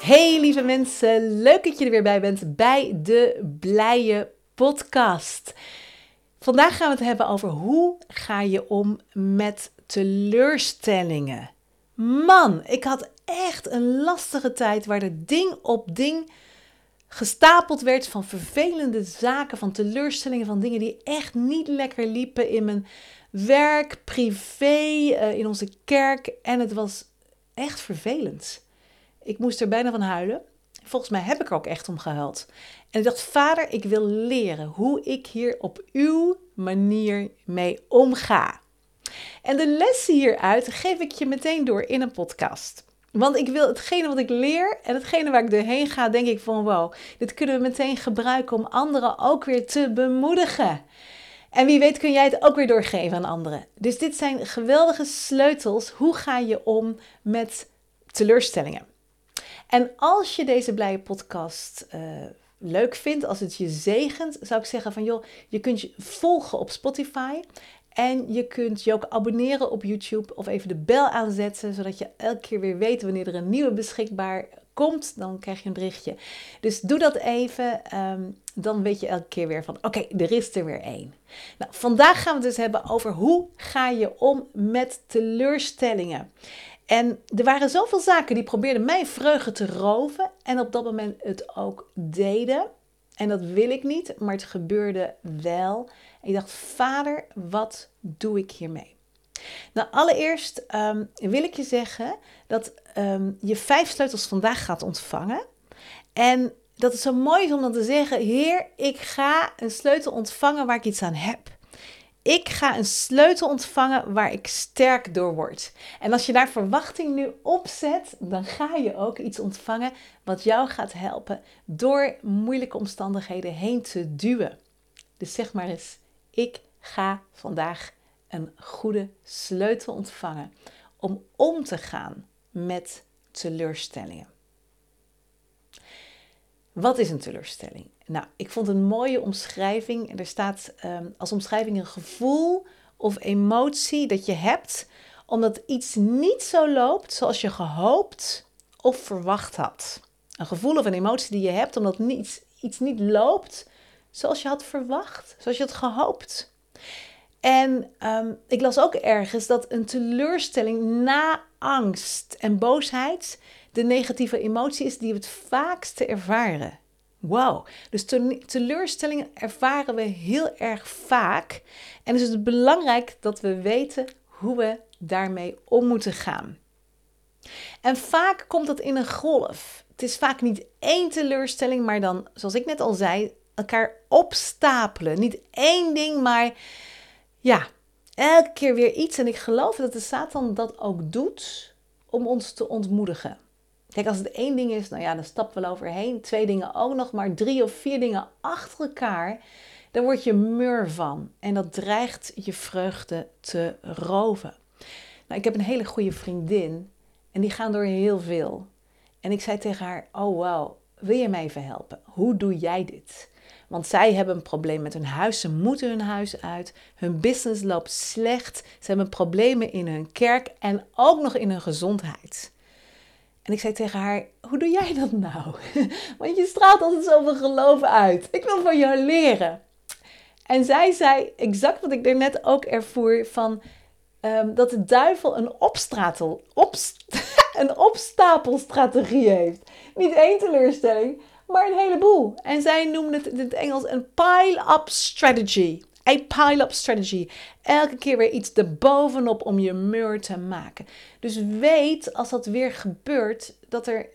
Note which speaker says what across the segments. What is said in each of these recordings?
Speaker 1: Hey lieve mensen, leuk dat je er weer bij bent bij de Blije Podcast. Vandaag gaan we het hebben over hoe ga je om met teleurstellingen. Man, ik had echt een lastige tijd waar er ding op ding gestapeld werd van vervelende zaken, van teleurstellingen, van dingen die echt niet lekker liepen in mijn werk, privé, eh, in onze kerk. En het was echt vervelend. Ik moest er bijna van huilen. Volgens mij heb ik er ook echt om gehuild. En ik dacht, vader, ik wil leren hoe ik hier op uw manier mee omga. En de lessen hieruit geef ik je meteen door in een podcast. Want ik wil hetgene wat ik leer en hetgene waar ik doorheen ga, denk ik van wow, dit kunnen we meteen gebruiken om anderen ook weer te bemoedigen. En wie weet kun jij het ook weer doorgeven aan anderen. Dus dit zijn geweldige sleutels. Hoe ga je om met teleurstellingen? En als je deze blije podcast uh, leuk vindt, als het je zegent, zou ik zeggen van joh, je kunt je volgen op Spotify. En je kunt je ook abonneren op YouTube of even de bel aanzetten, zodat je elke keer weer weet wanneer er een nieuwe beschikbaar komt. Dan krijg je een berichtje. Dus doe dat even. Um, dan weet je elke keer weer van oké, er is er weer één. Nou, vandaag gaan we het dus hebben over hoe ga je om met teleurstellingen. En er waren zoveel zaken die probeerden mijn vreugde te roven en op dat moment het ook deden. En dat wil ik niet, maar het gebeurde wel. En ik dacht, vader, wat doe ik hiermee? Nou, allereerst um, wil ik je zeggen dat um, je vijf sleutels vandaag gaat ontvangen. En dat het zo mooi is om dan te zeggen: Heer, ik ga een sleutel ontvangen waar ik iets aan heb. Ik ga een sleutel ontvangen waar ik sterk door word. En als je daar verwachting nu op zet, dan ga je ook iets ontvangen wat jou gaat helpen door moeilijke omstandigheden heen te duwen. Dus zeg maar eens: ik ga vandaag een goede sleutel ontvangen om om te gaan met teleurstellingen. Wat is een teleurstelling? Nou, ik vond een mooie omschrijving. Er staat um, als omschrijving een gevoel of emotie dat je hebt omdat iets niet zo loopt zoals je gehoopt of verwacht had. Een gevoel of een emotie die je hebt omdat iets, iets niet loopt zoals je had verwacht, zoals je had gehoopt. En um, ik las ook ergens dat een teleurstelling na angst en boosheid de negatieve emotie is die we het vaakste ervaren. Wow, dus teleurstellingen ervaren we heel erg vaak. En is het belangrijk dat we weten hoe we daarmee om moeten gaan. En vaak komt dat in een golf. Het is vaak niet één teleurstelling, maar dan, zoals ik net al zei, elkaar opstapelen. Niet één ding, maar ja, elke keer weer iets. En ik geloof dat de Satan dat ook doet om ons te ontmoedigen. Kijk, als het één ding is, nou ja, dan we wel overheen. Twee dingen ook nog, maar drie of vier dingen achter elkaar, dan word je mur van. En dat dreigt je vreugde te roven. Nou, ik heb een hele goede vriendin en die gaan door heel veel. En ik zei tegen haar: Oh, wow, wil je mij even helpen? Hoe doe jij dit? Want zij hebben een probleem met hun huis. Ze moeten hun huis uit. Hun business loopt slecht. Ze hebben problemen in hun kerk en ook nog in hun gezondheid. En ik zei tegen haar: Hoe doe jij dat nou? Want je straalt altijd zoveel geloof uit. Ik wil van jou leren. En zij zei exact wat ik er net ook ervoer: van, um, dat de duivel een, opstratel, opst een opstapelstrategie heeft. Niet één teleurstelling, maar een heleboel. En zij noemde het in het Engels een pile-up strategy. A pile-up strategy. Elke keer weer iets erbovenop om je mur te maken. Dus weet als dat weer gebeurt dat er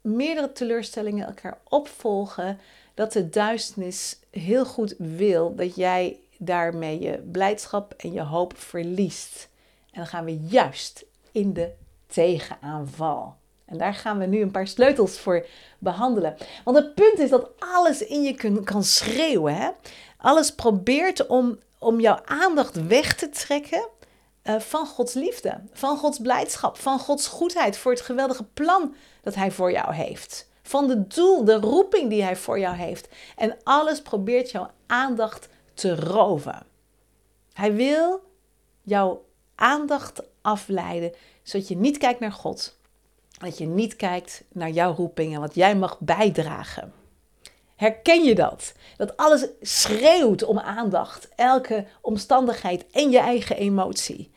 Speaker 1: meerdere teleurstellingen elkaar opvolgen. Dat de duisternis heel goed wil dat jij daarmee je blijdschap en je hoop verliest. En dan gaan we juist in de tegenaanval. En daar gaan we nu een paar sleutels voor behandelen. Want het punt is dat alles in je kan schreeuwen. Hè? Alles probeert om, om jouw aandacht weg te trekken uh, van Gods liefde, van Gods blijdschap, van Gods goedheid voor het geweldige plan dat Hij voor jou heeft. Van de doel, de roeping die Hij voor jou heeft. En alles probeert jouw aandacht te roven. Hij wil jouw aandacht afleiden, zodat je niet kijkt naar God. Dat je niet kijkt naar jouw roeping en wat jij mag bijdragen. Herken je dat? Dat alles schreeuwt om aandacht, elke omstandigheid en je eigen emotie.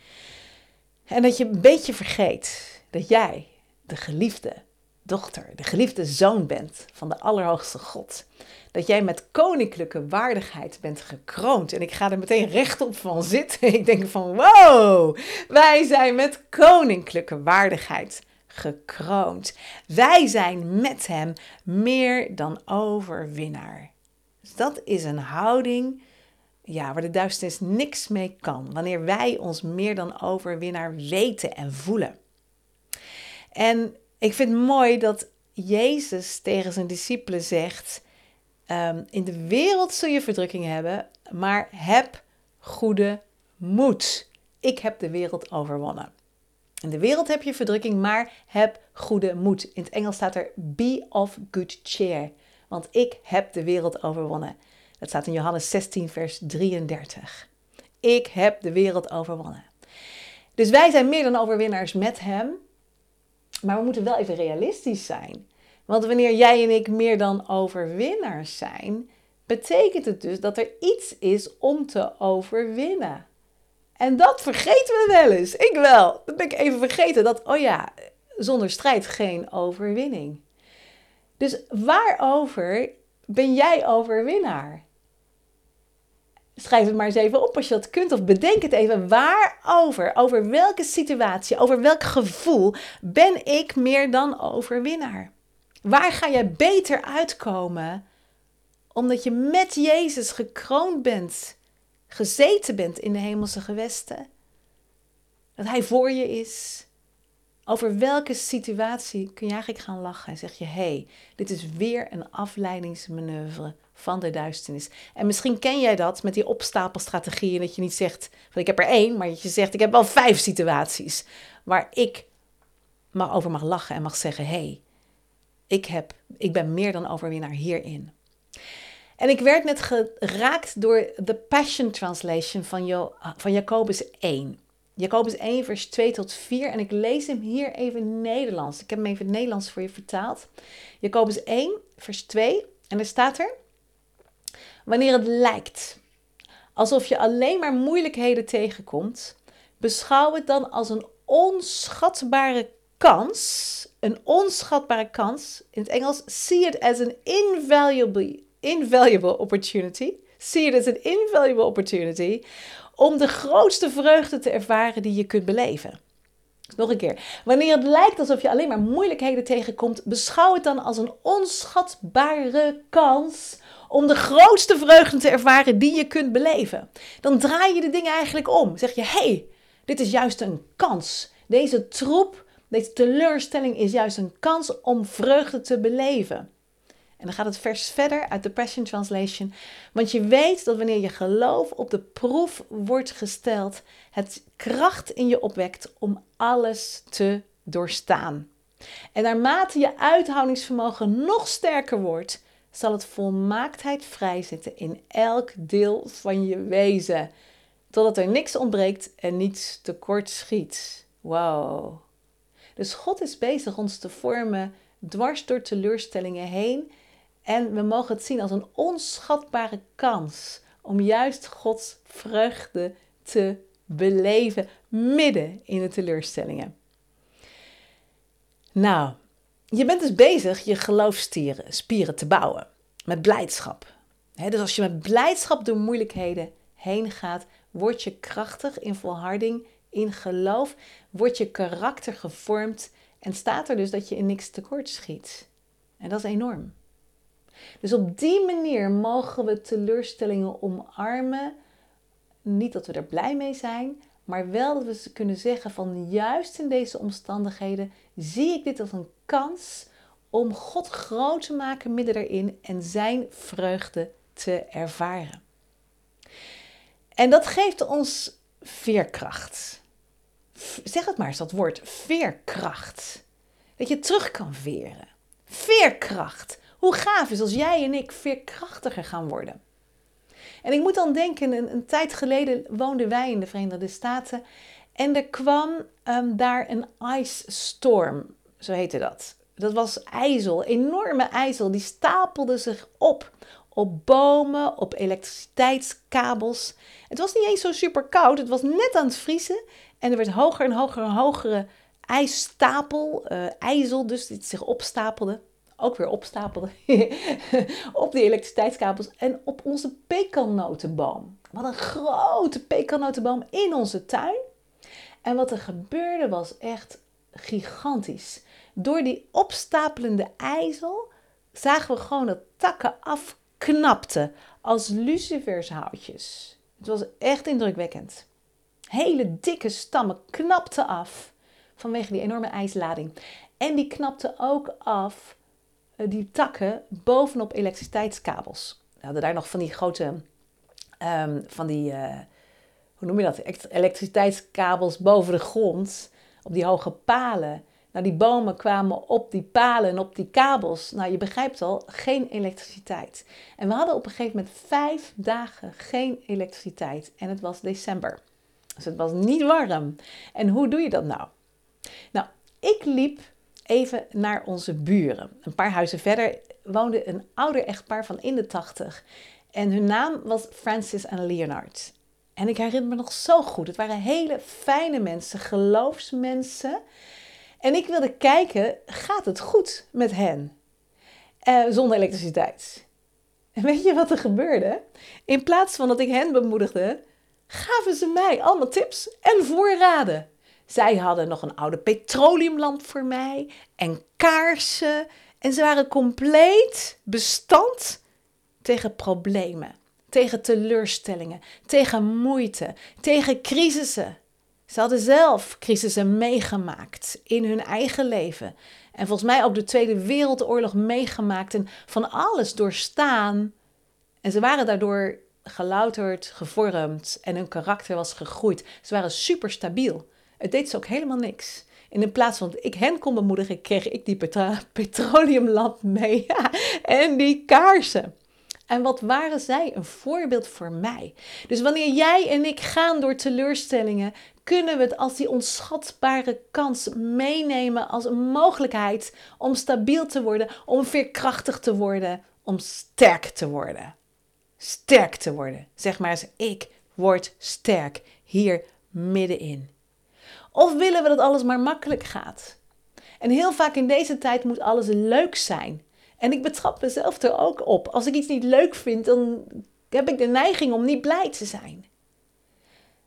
Speaker 1: En dat je een beetje vergeet dat jij de geliefde dochter, de geliefde zoon bent van de Allerhoogste God. Dat jij met koninklijke waardigheid bent gekroond. En ik ga er meteen rechtop van zitten. Ik denk van wow, wij zijn met koninklijke waardigheid gekroond. Wij zijn met Hem meer dan overwinnaar. Dus dat is een houding ja, waar de duisternis niks mee kan. Wanneer wij ons meer dan overwinnaar weten en voelen. En ik vind het mooi dat Jezus tegen zijn discipelen zegt: ehm, In de wereld zul je verdrukking hebben, maar heb goede moed. Ik heb de wereld overwonnen. In de wereld heb je verdrukking, maar heb goede moed. In het Engels staat er be of good cheer. Want ik heb de wereld overwonnen. Dat staat in Johannes 16, vers 33. Ik heb de wereld overwonnen. Dus wij zijn meer dan overwinnaars met Hem. Maar we moeten wel even realistisch zijn. Want wanneer jij en ik meer dan overwinnaars zijn, betekent het dus dat er iets is om te overwinnen. En dat vergeten we wel eens. Ik wel. Dat ben ik even vergeten. Dat, oh ja, zonder strijd geen overwinning. Dus waarover ben jij overwinnaar? Schrijf het maar eens even op als je dat kunt. Of bedenk het even. Waarover? Over welke situatie? Over welk gevoel ben ik meer dan overwinnaar? Waar ga je beter uitkomen? Omdat je met Jezus gekroond bent gezeten bent in de hemelse gewesten. Dat Hij voor je is. Over welke situatie kun je eigenlijk gaan lachen en zeg je: hé, hey, dit is weer een afleidingsmanoeuvre van de duisternis. En misschien ken jij dat met die opstapelstrategieën, dat je niet zegt van ik heb er één, maar je zegt ik heb wel vijf situaties waar ik maar over mag lachen en mag zeggen: hé, hey, ik, heb, ik ben meer dan overwinnaar hierin. En ik werd net geraakt door de Passion Translation van, jo van Jacobus 1. Jacobus 1, vers 2 tot 4. En ik lees hem hier even Nederlands. Ik heb hem even Nederlands voor je vertaald. Jacobus 1, vers 2. En er staat er: Wanneer het lijkt alsof je alleen maar moeilijkheden tegenkomt, beschouw het dan als een onschatbare kans. Een onschatbare kans. In het Engels, see it as an invaluable invaluable opportunity. See it as an invaluable opportunity om de grootste vreugde te ervaren die je kunt beleven. Nog een keer. Wanneer het lijkt alsof je alleen maar moeilijkheden tegenkomt, beschouw het dan als een onschatbare kans om de grootste vreugde te ervaren die je kunt beleven. Dan draai je de dingen eigenlijk om. Zeg je: hey, dit is juist een kans. Deze troep, deze teleurstelling is juist een kans om vreugde te beleven. En dan gaat het vers verder uit de Passion Translation. Want je weet dat wanneer je geloof op de proef wordt gesteld, het kracht in je opwekt om alles te doorstaan. En naarmate je uithoudingsvermogen nog sterker wordt, zal het volmaaktheid vrijzetten in elk deel van je wezen. Totdat er niks ontbreekt en niets tekort schiet. Wow. Dus God is bezig ons te vormen dwars door teleurstellingen heen en we mogen het zien als een onschatbare kans om juist Gods vreugde te beleven midden in de teleurstellingen. Nou, je bent dus bezig je geloofspieren spieren te bouwen met blijdschap. dus als je met blijdschap door moeilijkheden heen gaat, word je krachtig in volharding, in geloof, wordt je karakter gevormd en staat er dus dat je in niks tekort schiet. En dat is enorm. Dus op die manier mogen we teleurstellingen omarmen. Niet dat we er blij mee zijn, maar wel dat we kunnen zeggen van juist in deze omstandigheden zie ik dit als een kans om God groot te maken midden erin en zijn vreugde te ervaren. En dat geeft ons veerkracht. Zeg het maar eens, dat woord veerkracht. Dat je terug kan veren. Veerkracht. Hoe gaaf is als jij en ik veerkrachtiger gaan worden. En ik moet dan denken, een, tijd geleden woonden wij in de Verenigde Staten. En er kwam um, daar een ice storm, zo heette dat. Dat was ijzel, enorme ijzel. Die stapelde zich op. Op bomen, op elektriciteitskabels. Het was niet eens zo super koud. Het was net aan het vriezen. En er werd hoger en hoger en hogere ijsstapel, uh, ijzel dus, die zich opstapelde. Ook weer opstapelde. op die elektriciteitskabels en op onze pekannotenboom. Wat een grote pekannotenboom in onze tuin. En wat er gebeurde was echt gigantisch. Door die opstapelende ijzel zagen we gewoon dat takken afknapten als lucifershoutjes. Het was echt indrukwekkend. Hele dikke stammen knapten af vanwege die enorme ijslading. En die knapten ook af, die takken, bovenop elektriciteitskabels. We hadden daar nog van die grote, um, van die, uh, hoe noem je dat, elektriciteitskabels boven de grond, op die hoge palen. Nou, die bomen kwamen op die palen en op die kabels. Nou, je begrijpt al, geen elektriciteit. En we hadden op een gegeven moment vijf dagen geen elektriciteit. En het was december. Dus het was niet warm. En hoe doe je dat nou? Nou, ik liep even naar onze buren. Een paar huizen verder woonde een ouder echtpaar van in de tachtig. En hun naam was Francis en Leonard. En ik herinner me nog zo goed. Het waren hele fijne mensen, geloofsmensen. En ik wilde kijken, gaat het goed met hen? Uh, zonder elektriciteit. En weet je wat er gebeurde? In plaats van dat ik hen bemoedigde, gaven ze mij allemaal tips en voorraden. Zij hadden nog een oude petroleumlamp voor mij en kaarsen. En ze waren compleet bestand tegen problemen, tegen teleurstellingen, tegen moeite, tegen crisissen. Ze hadden zelf crisissen meegemaakt in hun eigen leven. En volgens mij ook de Tweede Wereldoorlog meegemaakt en van alles doorstaan. En ze waren daardoor gelouterd, gevormd en hun karakter was gegroeid. Ze waren super stabiel. Het deed ze ook helemaal niks. In plaats van dat ik hen kon bemoedigen, kreeg ik die petroleumlamp mee en die kaarsen. En wat waren zij een voorbeeld voor mij? Dus wanneer jij en ik gaan door teleurstellingen, kunnen we het als die onschatbare kans meenemen als een mogelijkheid om stabiel te worden, om veerkrachtig te worden, om sterk te worden. Sterk te worden. Zeg maar eens, ik word sterk hier middenin. Of willen we dat alles maar makkelijk gaat? En heel vaak in deze tijd moet alles leuk zijn. En ik betrap mezelf er ook op. Als ik iets niet leuk vind, dan heb ik de neiging om niet blij te zijn.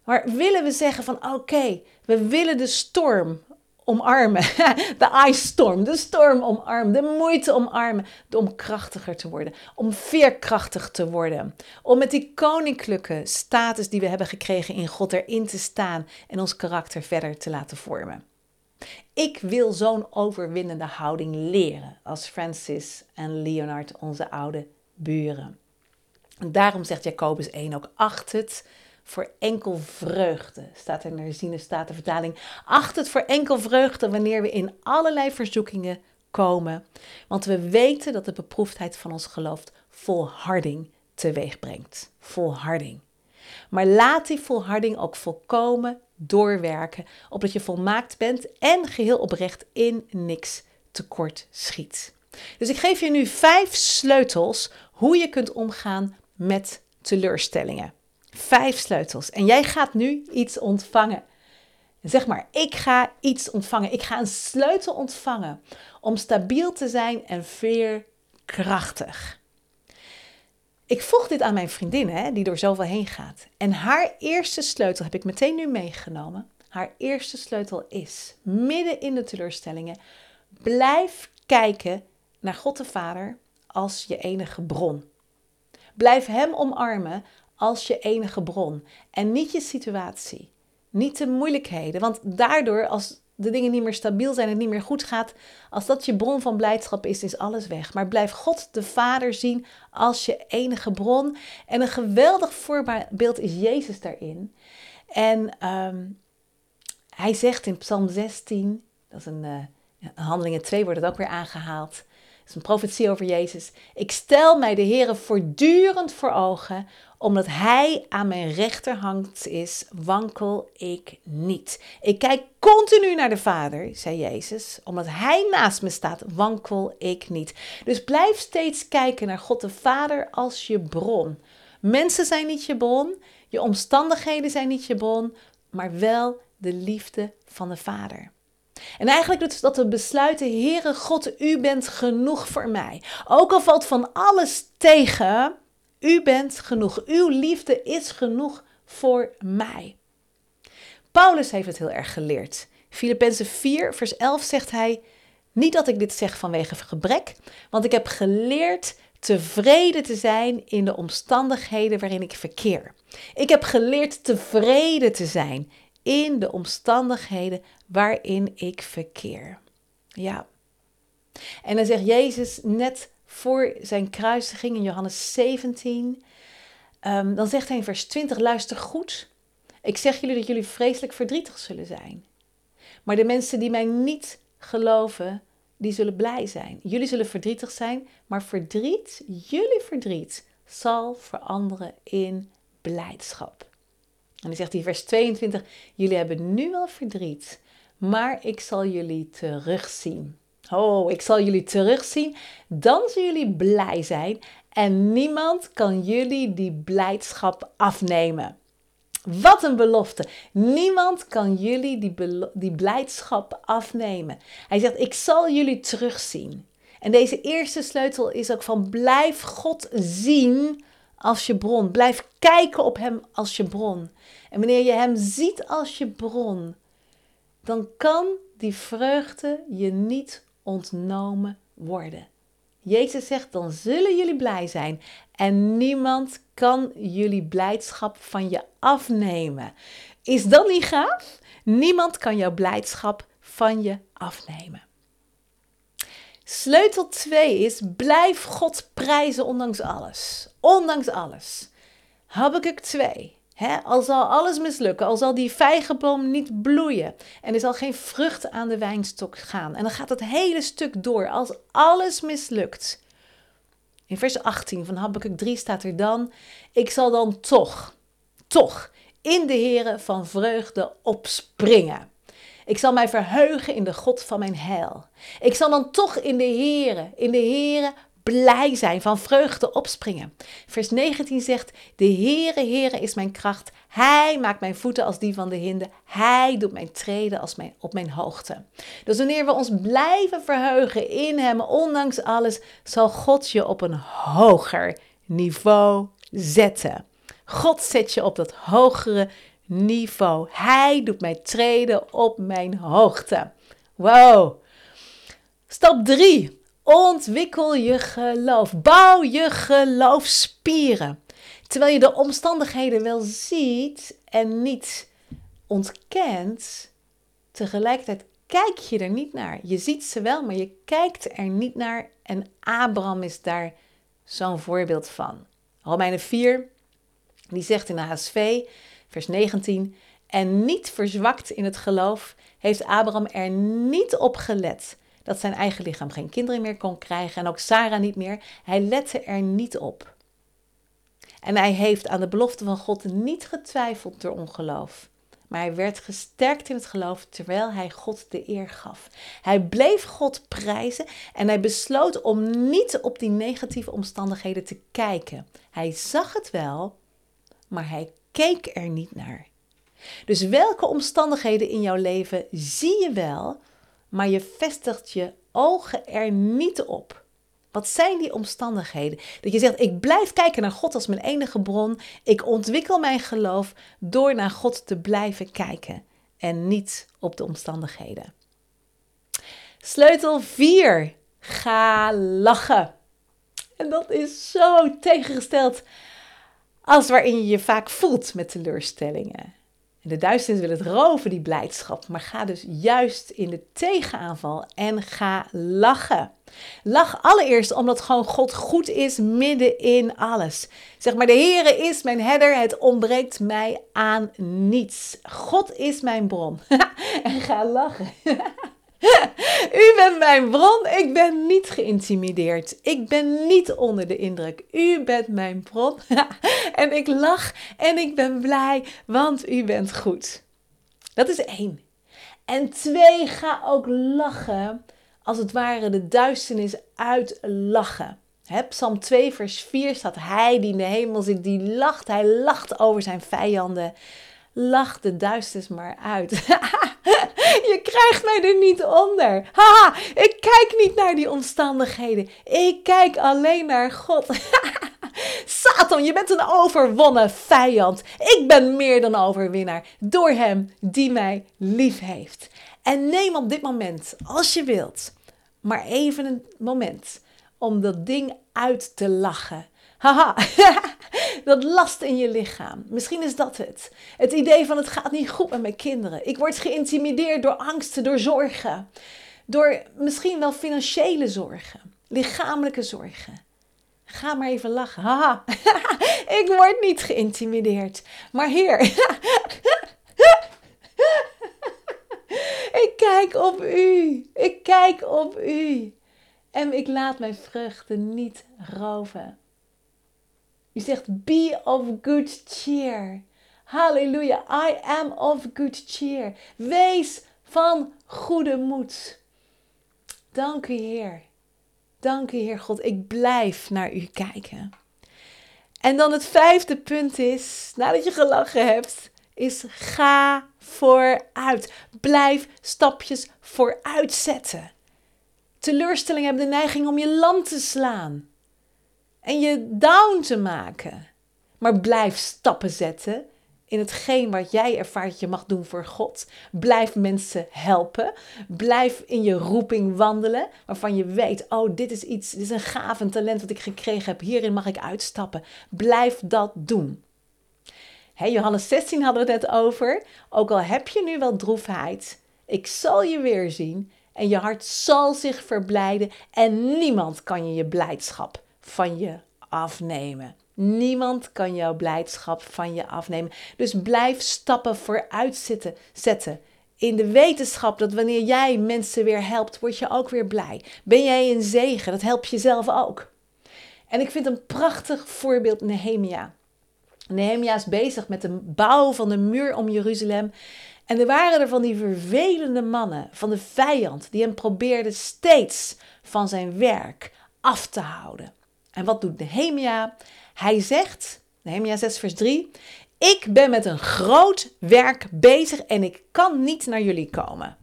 Speaker 1: Maar willen we zeggen van oké, we willen de storm omarmen. De ice storm, de storm omarmen, de moeite omarmen. Om krachtiger te worden, om veerkrachtig te worden. Om met die koninklijke status die we hebben gekregen in God erin te staan en ons karakter verder te laten vormen. Ik wil zo'n overwinnende houding leren als Francis en Leonard, onze oude buren. En daarom zegt Jacobus 1 ook: acht het voor enkel vreugde. Staat er in de staat de vertaling. Acht het voor enkel vreugde wanneer we in allerlei verzoekingen komen. Want we weten dat de beproefdheid van ons geloof volharding teweeg brengt. Volharding. Maar laat die volharding ook volkomen doorwerken, opdat je volmaakt bent en geheel oprecht in niks tekort schiet. Dus ik geef je nu vijf sleutels hoe je kunt omgaan met teleurstellingen. Vijf sleutels. En jij gaat nu iets ontvangen. Zeg maar, ik ga iets ontvangen. Ik ga een sleutel ontvangen om stabiel te zijn en veerkrachtig. Ik vroeg dit aan mijn vriendin, hè, die door zoveel heen gaat. En haar eerste sleutel heb ik meteen nu meegenomen. Haar eerste sleutel is, midden in de teleurstellingen, blijf kijken naar God de Vader als je enige bron. Blijf Hem omarmen als je enige bron en niet je situatie, niet de moeilijkheden. Want daardoor, als de dingen niet meer stabiel zijn en het niet meer goed gaat, als dat je bron van blijdschap is, is alles weg. Maar blijf God de Vader zien als je enige bron. En een geweldig voorbeeld is Jezus daarin. En ehm, hij zegt in Psalm 16, dat is een, uh, Handelingen 2 wordt het ook weer aangehaald. Dat is een profetie over Jezus. Ik stel mij de Heer voortdurend voor ogen, omdat Hij aan mijn rechterhand is, wankel ik niet. Ik kijk continu naar de Vader, zei Jezus, omdat Hij naast me staat, wankel ik niet. Dus blijf steeds kijken naar God de Vader als je bron. Mensen zijn niet je bron, je omstandigheden zijn niet je bron, maar wel de liefde van de Vader. En eigenlijk doet dat we besluiten, Heere God, u bent genoeg voor mij. Ook al valt van alles tegen, u bent genoeg. Uw liefde is genoeg voor mij. Paulus heeft het heel erg geleerd. Filippenzen 4, vers 11 zegt hij: Niet dat ik dit zeg vanwege gebrek, want ik heb geleerd tevreden te zijn in de omstandigheden waarin ik verkeer. Ik heb geleerd tevreden te zijn in de omstandigheden waarin ik verkeer. Ja. En dan zegt Jezus net voor zijn kruisiging in Johannes 17, ehm, dan zegt hij in vers 20, luister goed. Ik zeg jullie dat jullie vreselijk verdrietig zullen zijn. Maar de mensen die mij niet geloven, die zullen blij zijn. Jullie zullen verdrietig zijn, maar verdriet, jullie verdriet, zal veranderen in blijdschap. En dan zegt hij vers 22, jullie hebben nu wel verdriet, maar ik zal jullie terugzien. Oh, ik zal jullie terugzien. Dan zullen jullie blij zijn en niemand kan jullie die blijdschap afnemen. Wat een belofte. Niemand kan jullie die, die blijdschap afnemen. Hij zegt, ik zal jullie terugzien. En deze eerste sleutel is ook van blijf God zien als je bron. Blijf kijken op Hem als je bron. En wanneer je Hem ziet als je bron, dan kan die vreugde je niet ontnomen worden. Jezus zegt, dan zullen jullie blij zijn en niemand kan jullie blijdschap van je afnemen. Is dat niet gaaf? Niemand kan jouw blijdschap van je afnemen. Sleutel 2 is blijf God prijzen ondanks alles. Ondanks alles. Habakkuk 2. He, al zal alles mislukken, al zal die vijgenboom niet bloeien en er zal geen vrucht aan de wijnstok gaan. En dan gaat het hele stuk door. Als alles mislukt. In vers 18 van Habakkuk 3 staat er dan: Ik zal dan toch, toch in de Here van vreugde opspringen. Ik zal mij verheugen in de God van mijn heil. Ik zal dan toch in de Here, in de Here blij zijn, van vreugde opspringen. Vers 19 zegt: De Heere, Heere is mijn kracht. Hij maakt mijn voeten als die van de hinde. Hij doet mijn treden als mijn, op mijn hoogte. Dus wanneer we ons blijven verheugen in Hem, ondanks alles, zal God je op een hoger niveau zetten. God zet je op dat hogere niveau. Hij doet mij treden op mijn hoogte. Wow. Stap 3. Ontwikkel je geloof. Bouw je geloofspieren. Terwijl je de omstandigheden wel ziet en niet ontkent, tegelijkertijd kijk je er niet naar. Je ziet ze wel, maar je kijkt er niet naar. En Abraham is daar zo'n voorbeeld van. Romeinen 4, die zegt in de HSV, vers 19: En niet verzwakt in het geloof, heeft Abraham er niet op gelet dat zijn eigen lichaam geen kinderen meer kon krijgen en ook Sarah niet meer. Hij lette er niet op. En hij heeft aan de belofte van God niet getwijfeld door ongeloof. Maar hij werd gesterkt in het geloof terwijl hij God de eer gaf. Hij bleef God prijzen en hij besloot om niet op die negatieve omstandigheden te kijken. Hij zag het wel, maar hij keek er niet naar. Dus welke omstandigheden in jouw leven zie je wel, maar je vestigt je ogen er niet op. Wat zijn die omstandigheden? Dat je zegt: Ik blijf kijken naar God als mijn enige bron. Ik ontwikkel mijn geloof door naar God te blijven kijken en niet op de omstandigheden. Sleutel 4. Ga lachen. En dat is zo tegengesteld als waarin je je vaak voelt met teleurstellingen. De duisternis wil het roven, die blijdschap. Maar ga dus juist in de tegenaanval en ga lachen. Lach allereerst omdat gewoon God goed is midden in alles. Zeg maar, de Heere is mijn herder, het ontbreekt mij aan niets. God is mijn bron. en ga lachen. U bent mijn bron. Ik ben niet geïntimideerd. Ik ben niet onder de indruk. U bent mijn bron. en ik lach en ik ben blij, want u bent goed. Dat is één. En twee, ga ook lachen. Als het ware de duisternis uitlachen. He, Psalm 2, vers 4 staat: Hij die in de hemel zit, die lacht. Hij lacht over zijn vijanden. Lach de duisternis maar uit. Je krijgt mij er niet onder. Haha, ik kijk niet naar die omstandigheden. Ik kijk alleen naar God. Satan, je bent een overwonnen vijand. Ik ben meer dan overwinnaar door Hem die mij lief heeft. En neem op dit moment, als je wilt, maar even een moment om dat ding uit te lachen. Haha, dat last in je lichaam. Misschien is dat het. Het idee van het gaat niet goed met mijn kinderen. Ik word geïntimideerd door angsten, door zorgen. Door misschien wel financiële zorgen, lichamelijke zorgen. Ga maar even lachen. Haha, ik word niet geïntimideerd. Maar Heer, ik kijk op U. Ik kijk op U. En ik laat mijn vruchten niet roven. U zegt, be of good cheer. Halleluja, I am of good cheer. Wees van goede moed. Dank u, Heer. Dank u, Heer God. Ik blijf naar u kijken. En dan het vijfde punt is, nadat je gelachen hebt, is ga vooruit. Blijf stapjes vooruit zetten. Teleurstellingen hebben de neiging om je land te slaan en je down te maken. Maar blijf stappen zetten in hetgeen wat jij ervaart je mag doen voor God. Blijf mensen helpen. Blijf in je roeping wandelen waarvan je weet, oh dit is iets, dit is een gaaf talent wat ik gekregen heb. Hierin mag ik uitstappen. Blijf dat doen. Hey, Johannes 16 hadden we het net over. Ook al heb je nu wel droefheid, ik zal je weer zien en je hart zal zich verblijden en niemand kan je je blijdschap van je afnemen. Niemand kan jouw blijdschap van je afnemen. Dus blijf stappen vooruit zitten, zetten. In de wetenschap dat wanneer jij mensen weer helpt, word je ook weer blij. Ben jij een zegen? Dat helpt jezelf ook. En ik vind een prachtig voorbeeld Nehemia. Nehemia is bezig met de bouw van de muur om Jeruzalem. En er waren er van die vervelende mannen van de vijand die hem probeerden steeds van zijn werk af te houden. En wat doet Nehemia? Hij zegt, Nehemia 6 vers 3, ik ben met een groot werk bezig en ik kan niet naar jullie komen.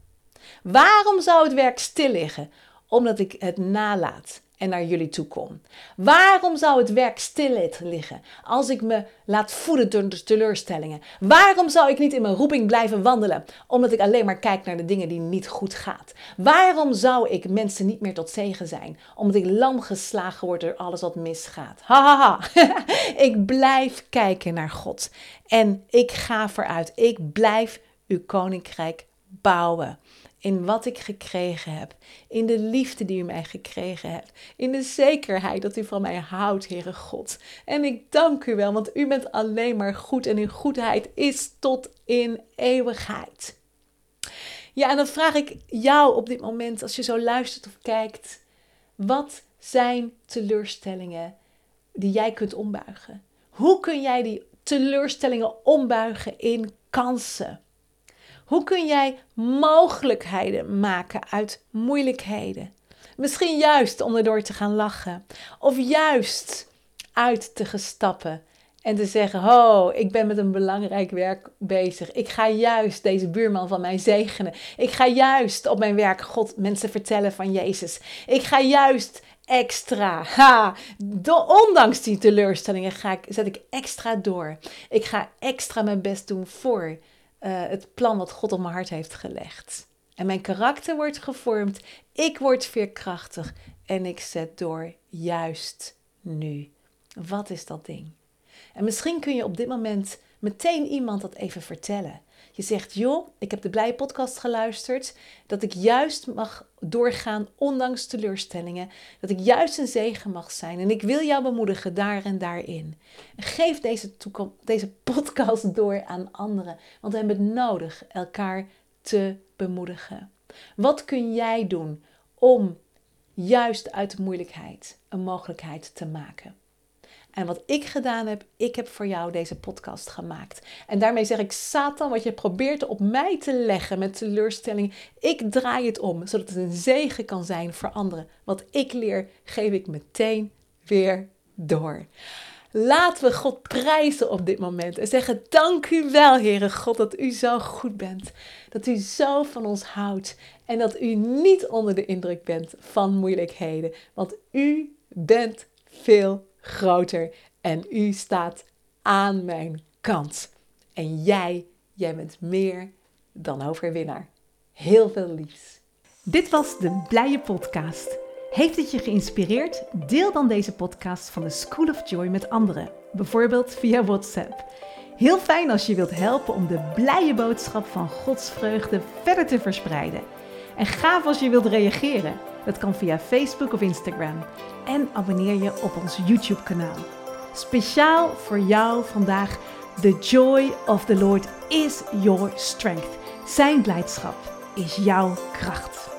Speaker 1: Waarom zou het werk stil liggen? Omdat ik het nalaat en naar jullie toe kom? Waarom zou het werk stil liggen als ik me laat voeden door de teleurstellingen? Waarom zou ik niet in mijn roeping blijven wandelen omdat ik alleen maar kijk naar de dingen die niet goed gaat? Waarom zou ik mensen niet meer tot zegen zijn omdat ik lam geslagen word door alles wat misgaat? Hahaha, ik blijf kijken naar God en ik ga vooruit. Ik blijf uw koninkrijk bouwen in wat ik gekregen heb, in de liefde die u mij gekregen hebt, in de zekerheid dat u van mij houdt, Heere God. En ik dank u wel, want u bent alleen maar goed en uw goedheid is tot in eeuwigheid. Ja, en dan vraag ik jou op dit moment, als je zo luistert of kijkt, wat zijn teleurstellingen die jij kunt ombuigen? Hoe kun jij die teleurstellingen ombuigen in kansen? Hoe kun jij mogelijkheden maken uit moeilijkheden? Misschien juist om erdoor te gaan lachen. Of juist uit te gestappen en te zeggen: Oh, ik ben met een belangrijk werk bezig. Ik ga juist deze buurman van mij zegenen. Ik ga juist op mijn werk God mensen vertellen van Jezus. Ik ga juist extra. Ha, ondanks die teleurstellingen ga ik, zet ik extra door. Ik ga extra mijn best doen voor het plan wat God op mijn hart heeft gelegd. En mijn karakter wordt gevormd, ik word veerkrachtig en ik zet door juist nu. Wat is dat ding? En misschien kun je op dit moment meteen iemand dat even vertellen. Je zegt, joh, ik heb de Blije podcast geluisterd. Dat ik juist mag doorgaan, ondanks teleurstellingen. Dat ik juist een zegen mag zijn. En ik wil jou bemoedigen daar en daarin. geef deze, deze podcast door aan anderen. Want we hebben het nodig elkaar te bemoedigen. Wat kun jij doen om juist uit de moeilijkheid een mogelijkheid te maken? En wat ik gedaan heb, ik heb voor jou deze podcast gemaakt. En daarmee zeg ik, Satan, wat je probeert op mij te leggen met teleurstelling, ik draai het om, zodat het een zegen kan zijn voor anderen. Wat ik leer, geef ik meteen weer door. Laten we God prijzen op dit moment en zeggen: Dank u wel, Heere God, dat u zo goed bent. Dat u zo van ons houdt en dat u niet onder de indruk bent van moeilijkheden. Want u bent veel groter en u staat aan mijn kant. En jij, jij bent meer dan overwinnaar. Heel veel liefs.
Speaker 2: Dit was de Blije Podcast. Heeft het je geïnspireerd? Deel dan deze podcast van de School of Joy met anderen, bijvoorbeeld via WhatsApp. Heel fijn als je wilt helpen om de blije boodschap van Gods vreugde verder te verspreiden. En gaaf als je wilt reageren. Dat kan via Facebook of Instagram. En abonneer je op ons YouTube-kanaal. Speciaal voor jou vandaag. The joy of the Lord is your strength. Zijn blijdschap is jouw kracht.